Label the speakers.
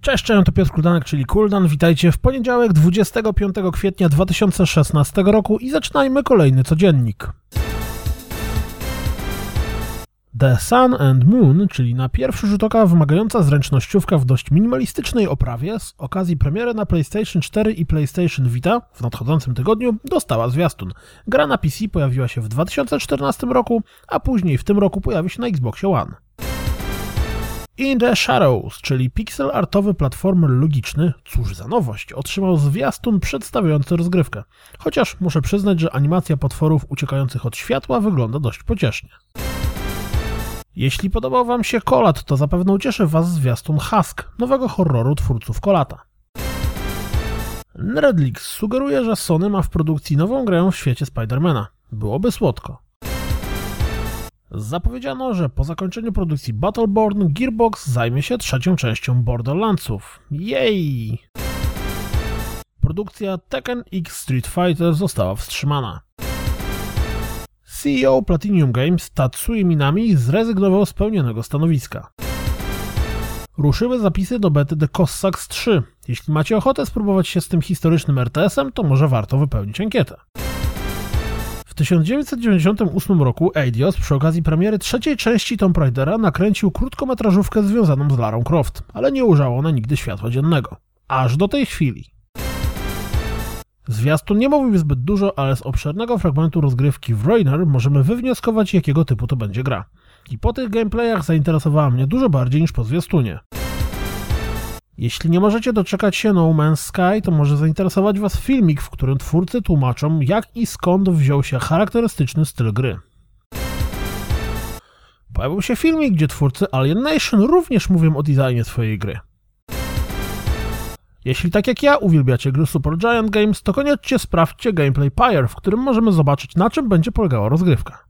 Speaker 1: Cześć, cześć, to Piotr Kuldanek, czyli Kuldan. Witajcie w poniedziałek 25 kwietnia 2016 roku i zaczynajmy kolejny codziennik. The Sun and Moon, czyli na pierwszy rzut oka wymagająca zręcznościówka w dość minimalistycznej oprawie, z okazji premiery na PlayStation 4 i PlayStation Vita w nadchodzącym tygodniu dostała zwiastun. Gra na PC pojawiła się w 2014 roku, a później w tym roku pojawi się na Xbox One. In the Shadows, czyli pixel artowy platformer logiczny, cóż za nowość, otrzymał zwiastun przedstawiający rozgrywkę. Chociaż muszę przyznać, że animacja potworów uciekających od światła wygląda dość pociesznie. Jeśli podobał Wam się Kolat, to zapewne ucieszy Was zwiastun Husk, nowego horroru twórców Kolata. Redlix sugeruje, że Sony ma w produkcji nową grę w świecie Spidermana. Byłoby słodko. Zapowiedziano, że po zakończeniu produkcji Battleborn Gearbox zajmie się trzecią częścią Borderlandsów. Jej! Produkcja Tekken X Street Fighter została wstrzymana. CEO Platinum Games Tatsui Minami zrezygnował z pełnionego stanowiska. Ruszyły zapisy do bety The Cossacks 3. Jeśli macie ochotę spróbować się z tym historycznym RTS-em, to może warto wypełnić ankietę. W 1998 roku Eidos przy okazji premiery trzeciej części Tomb Raidera nakręcił krótkometrażówkę związaną z Larą Croft, ale nie ujrzała ona nigdy światła dziennego. Aż do tej chwili. Zwiastun nie mówił zbyt dużo, ale z obszernego fragmentu rozgrywki w Rainer możemy wywnioskować, jakiego typu to będzie gra. I po tych gameplayach zainteresowała mnie dużo bardziej niż po zwiastunie. Jeśli nie możecie doczekać się No Man's Sky, to może zainteresować Was filmik, w którym twórcy tłumaczą, jak i skąd wziął się charakterystyczny styl gry. Pojawił się filmik, gdzie twórcy Alien Nation również mówią o designie swojej gry. Jeśli tak jak ja uwielbiacie gry Super Giant Games, to koniecznie sprawdźcie gameplay Pyre, w którym możemy zobaczyć na czym będzie polegała rozgrywka.